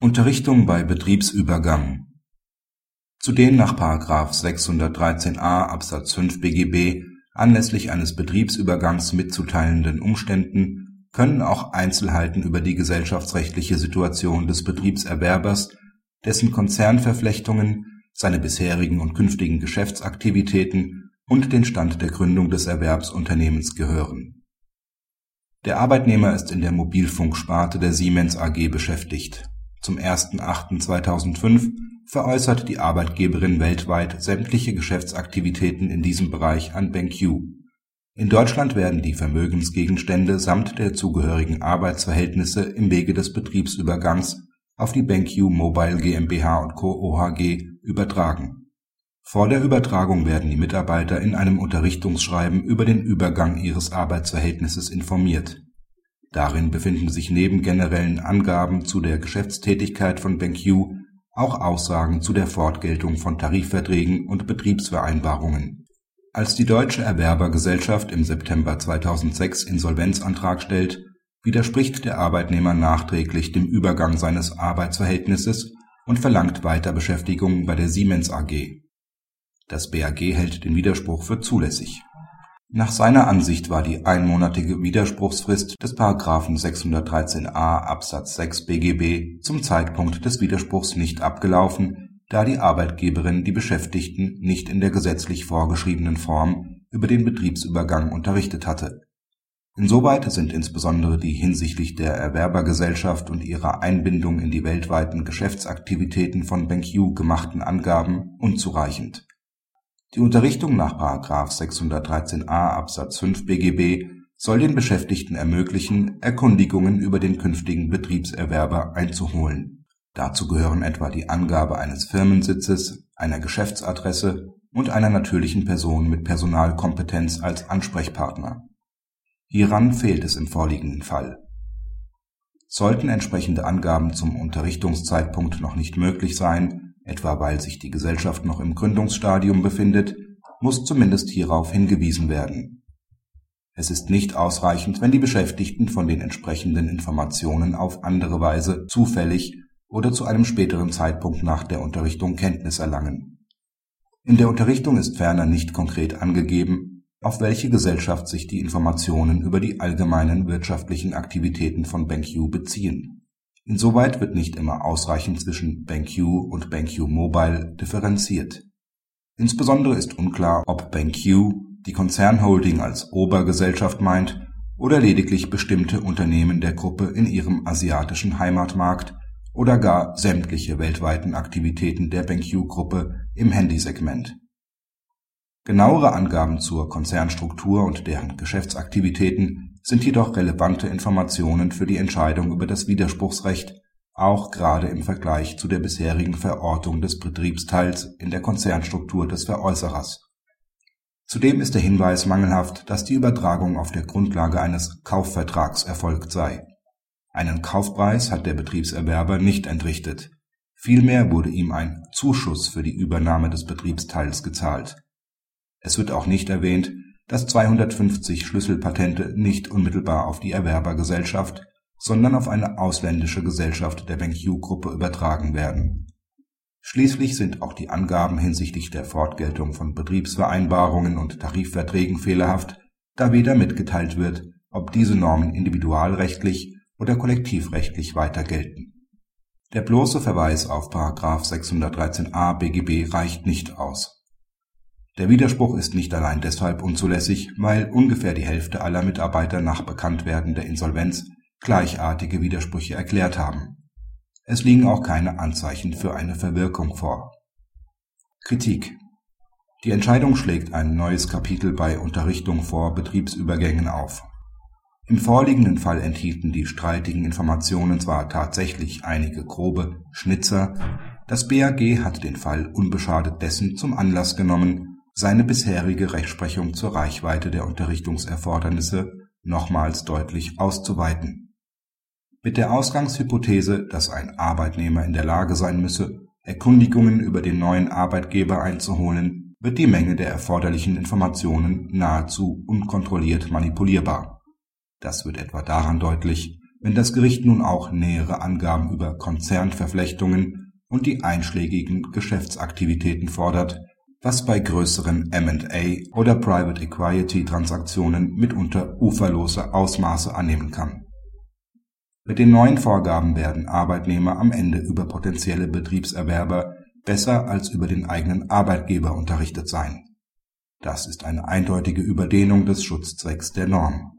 Unterrichtung bei Betriebsübergang Zu den nach § 613a Absatz 5 BGB anlässlich eines Betriebsübergangs mitzuteilenden Umständen können auch Einzelheiten über die gesellschaftsrechtliche Situation des Betriebserwerbers, dessen Konzernverflechtungen, seine bisherigen und künftigen Geschäftsaktivitäten und den Stand der Gründung des Erwerbsunternehmens gehören. Der Arbeitnehmer ist in der Mobilfunksparte der Siemens AG beschäftigt. Zum 01.08.2005 veräußert die Arbeitgeberin weltweit sämtliche Geschäftsaktivitäten in diesem Bereich an BenQ. In Deutschland werden die Vermögensgegenstände samt der zugehörigen Arbeitsverhältnisse im Wege des Betriebsübergangs auf die BenQ Mobile GmbH und Co. OHG übertragen. Vor der Übertragung werden die Mitarbeiter in einem Unterrichtungsschreiben über den Übergang ihres Arbeitsverhältnisses informiert. Darin befinden sich neben generellen Angaben zu der Geschäftstätigkeit von BenQ auch Aussagen zu der Fortgeltung von Tarifverträgen und Betriebsvereinbarungen. Als die Deutsche Erwerbergesellschaft im September 2006 Insolvenzantrag stellt, widerspricht der Arbeitnehmer nachträglich dem Übergang seines Arbeitsverhältnisses und verlangt Weiterbeschäftigung bei der Siemens AG. Das BAG hält den Widerspruch für zulässig. Nach seiner Ansicht war die einmonatige Widerspruchsfrist des § 613a Absatz 6 BGB zum Zeitpunkt des Widerspruchs nicht abgelaufen, da die Arbeitgeberin die Beschäftigten nicht in der gesetzlich vorgeschriebenen Form über den Betriebsübergang unterrichtet hatte Insoweit sind insbesondere die hinsichtlich der Erwerbergesellschaft und ihrer Einbindung in die weltweiten Geschäftsaktivitäten von BenQ gemachten Angaben unzureichend. Die Unterrichtung nach § 613a Absatz 5 BGB soll den Beschäftigten ermöglichen, Erkundigungen über den künftigen Betriebserwerber einzuholen. Dazu gehören etwa die Angabe eines Firmensitzes, einer Geschäftsadresse und einer natürlichen Person mit Personalkompetenz als Ansprechpartner Hieran fehlt es im vorliegenden Fall. Sollten entsprechende Angaben zum Unterrichtungszeitpunkt noch nicht möglich sein, etwa weil sich die Gesellschaft noch im Gründungsstadium befindet, muss zumindest hierauf hingewiesen werden. Es ist nicht ausreichend, wenn die Beschäftigten von den entsprechenden Informationen auf andere Weise zufällig oder zu einem späteren Zeitpunkt nach der Unterrichtung Kenntnis erlangen. In der Unterrichtung ist ferner nicht konkret angegeben auf welche Gesellschaft sich die Informationen über die allgemeinen wirtschaftlichen Aktivitäten von BenQ beziehen. Insoweit wird nicht immer ausreichend zwischen BenQ und BenQ Mobile differenziert. Insbesondere ist unklar, ob BenQ die Konzernholding als Obergesellschaft meint oder lediglich bestimmte Unternehmen der Gruppe in ihrem asiatischen Heimatmarkt oder gar sämtliche weltweiten Aktivitäten der BenQ-Gruppe im Handysegment Genauere Angaben zur Konzernstruktur und deren Geschäftsaktivitäten sind jedoch relevante Informationen für die Entscheidung über das Widerspruchsrecht, auch gerade im Vergleich zu der bisherigen Verortung des Betriebsteils in der Konzernstruktur des Veräußerers. Zudem ist der Hinweis mangelhaft, dass die Übertragung auf der Grundlage eines Kaufvertrags erfolgt sei. Einen Kaufpreis hat der Betriebserwerber nicht entrichtet. Vielmehr wurde ihm ein Zuschuss für die Übernahme des Betriebsteils gezahlt es wird auch nicht erwähnt, dass 250 Schlüsselpatente nicht unmittelbar auf die Erwerbergesellschaft, sondern auf eine ausländische Gesellschaft der BenQ-Gruppe übertragen werden. Schließlich sind auch die Angaben hinsichtlich der Fortgeltung von Betriebsvereinbarungen und Tarifverträgen fehlerhaft, da weder mitgeteilt wird, ob diese Normen individualrechtlich oder kollektivrechtlich weiter gelten. Der bloße Verweis auf § 613a BGB reicht nicht aus der Widerspruch ist nicht allein deshalb unzulässig, weil ungefähr die Hälfte aller Mitarbeiter nach Bekanntwerden der Insolvenz gleichartige Widersprüche erklärt haben. Es liegen auch keine Anzeichen für eine Verwirkung vor. Kritik Die Entscheidung schlägt ein neues Kapitel bei Unterrichtung vor Betriebsübergängen auf. Im vorliegenden Fall enthielten die streitigen Informationen zwar tatsächlich einige grobe Schnitzer, das BAG hat den Fall unbeschadet dessen zum Anlass genommen, seine bisherige Rechtsprechung zur Reichweite der Unterrichtungserfordernisse nochmals deutlich auszuweiten. Mit der Ausgangshypothese, dass ein Arbeitnehmer in der Lage sein müsse, Erkundigungen über den neuen Arbeitgeber einzuholen, wird die Menge der erforderlichen Informationen nahezu unkontrolliert manipulierbar. Das wird etwa daran deutlich, Wenn das Gericht nun auch nähere Angaben über Konzernverflechtungen und die einschlägigen Geschäftsaktivitäten fordert, was bei größeren M&A oder Private Equity Transaktionen mitunter uferlose Ausmaße annehmen kann. Mit den neuen Vorgaben werden Arbeitnehmer am Ende über potenzielle Betriebserwerber besser als über den eigenen Arbeitgeber unterrichtet sein. Das ist eine eindeutige Überdehnung des Schutzzwecks der Norm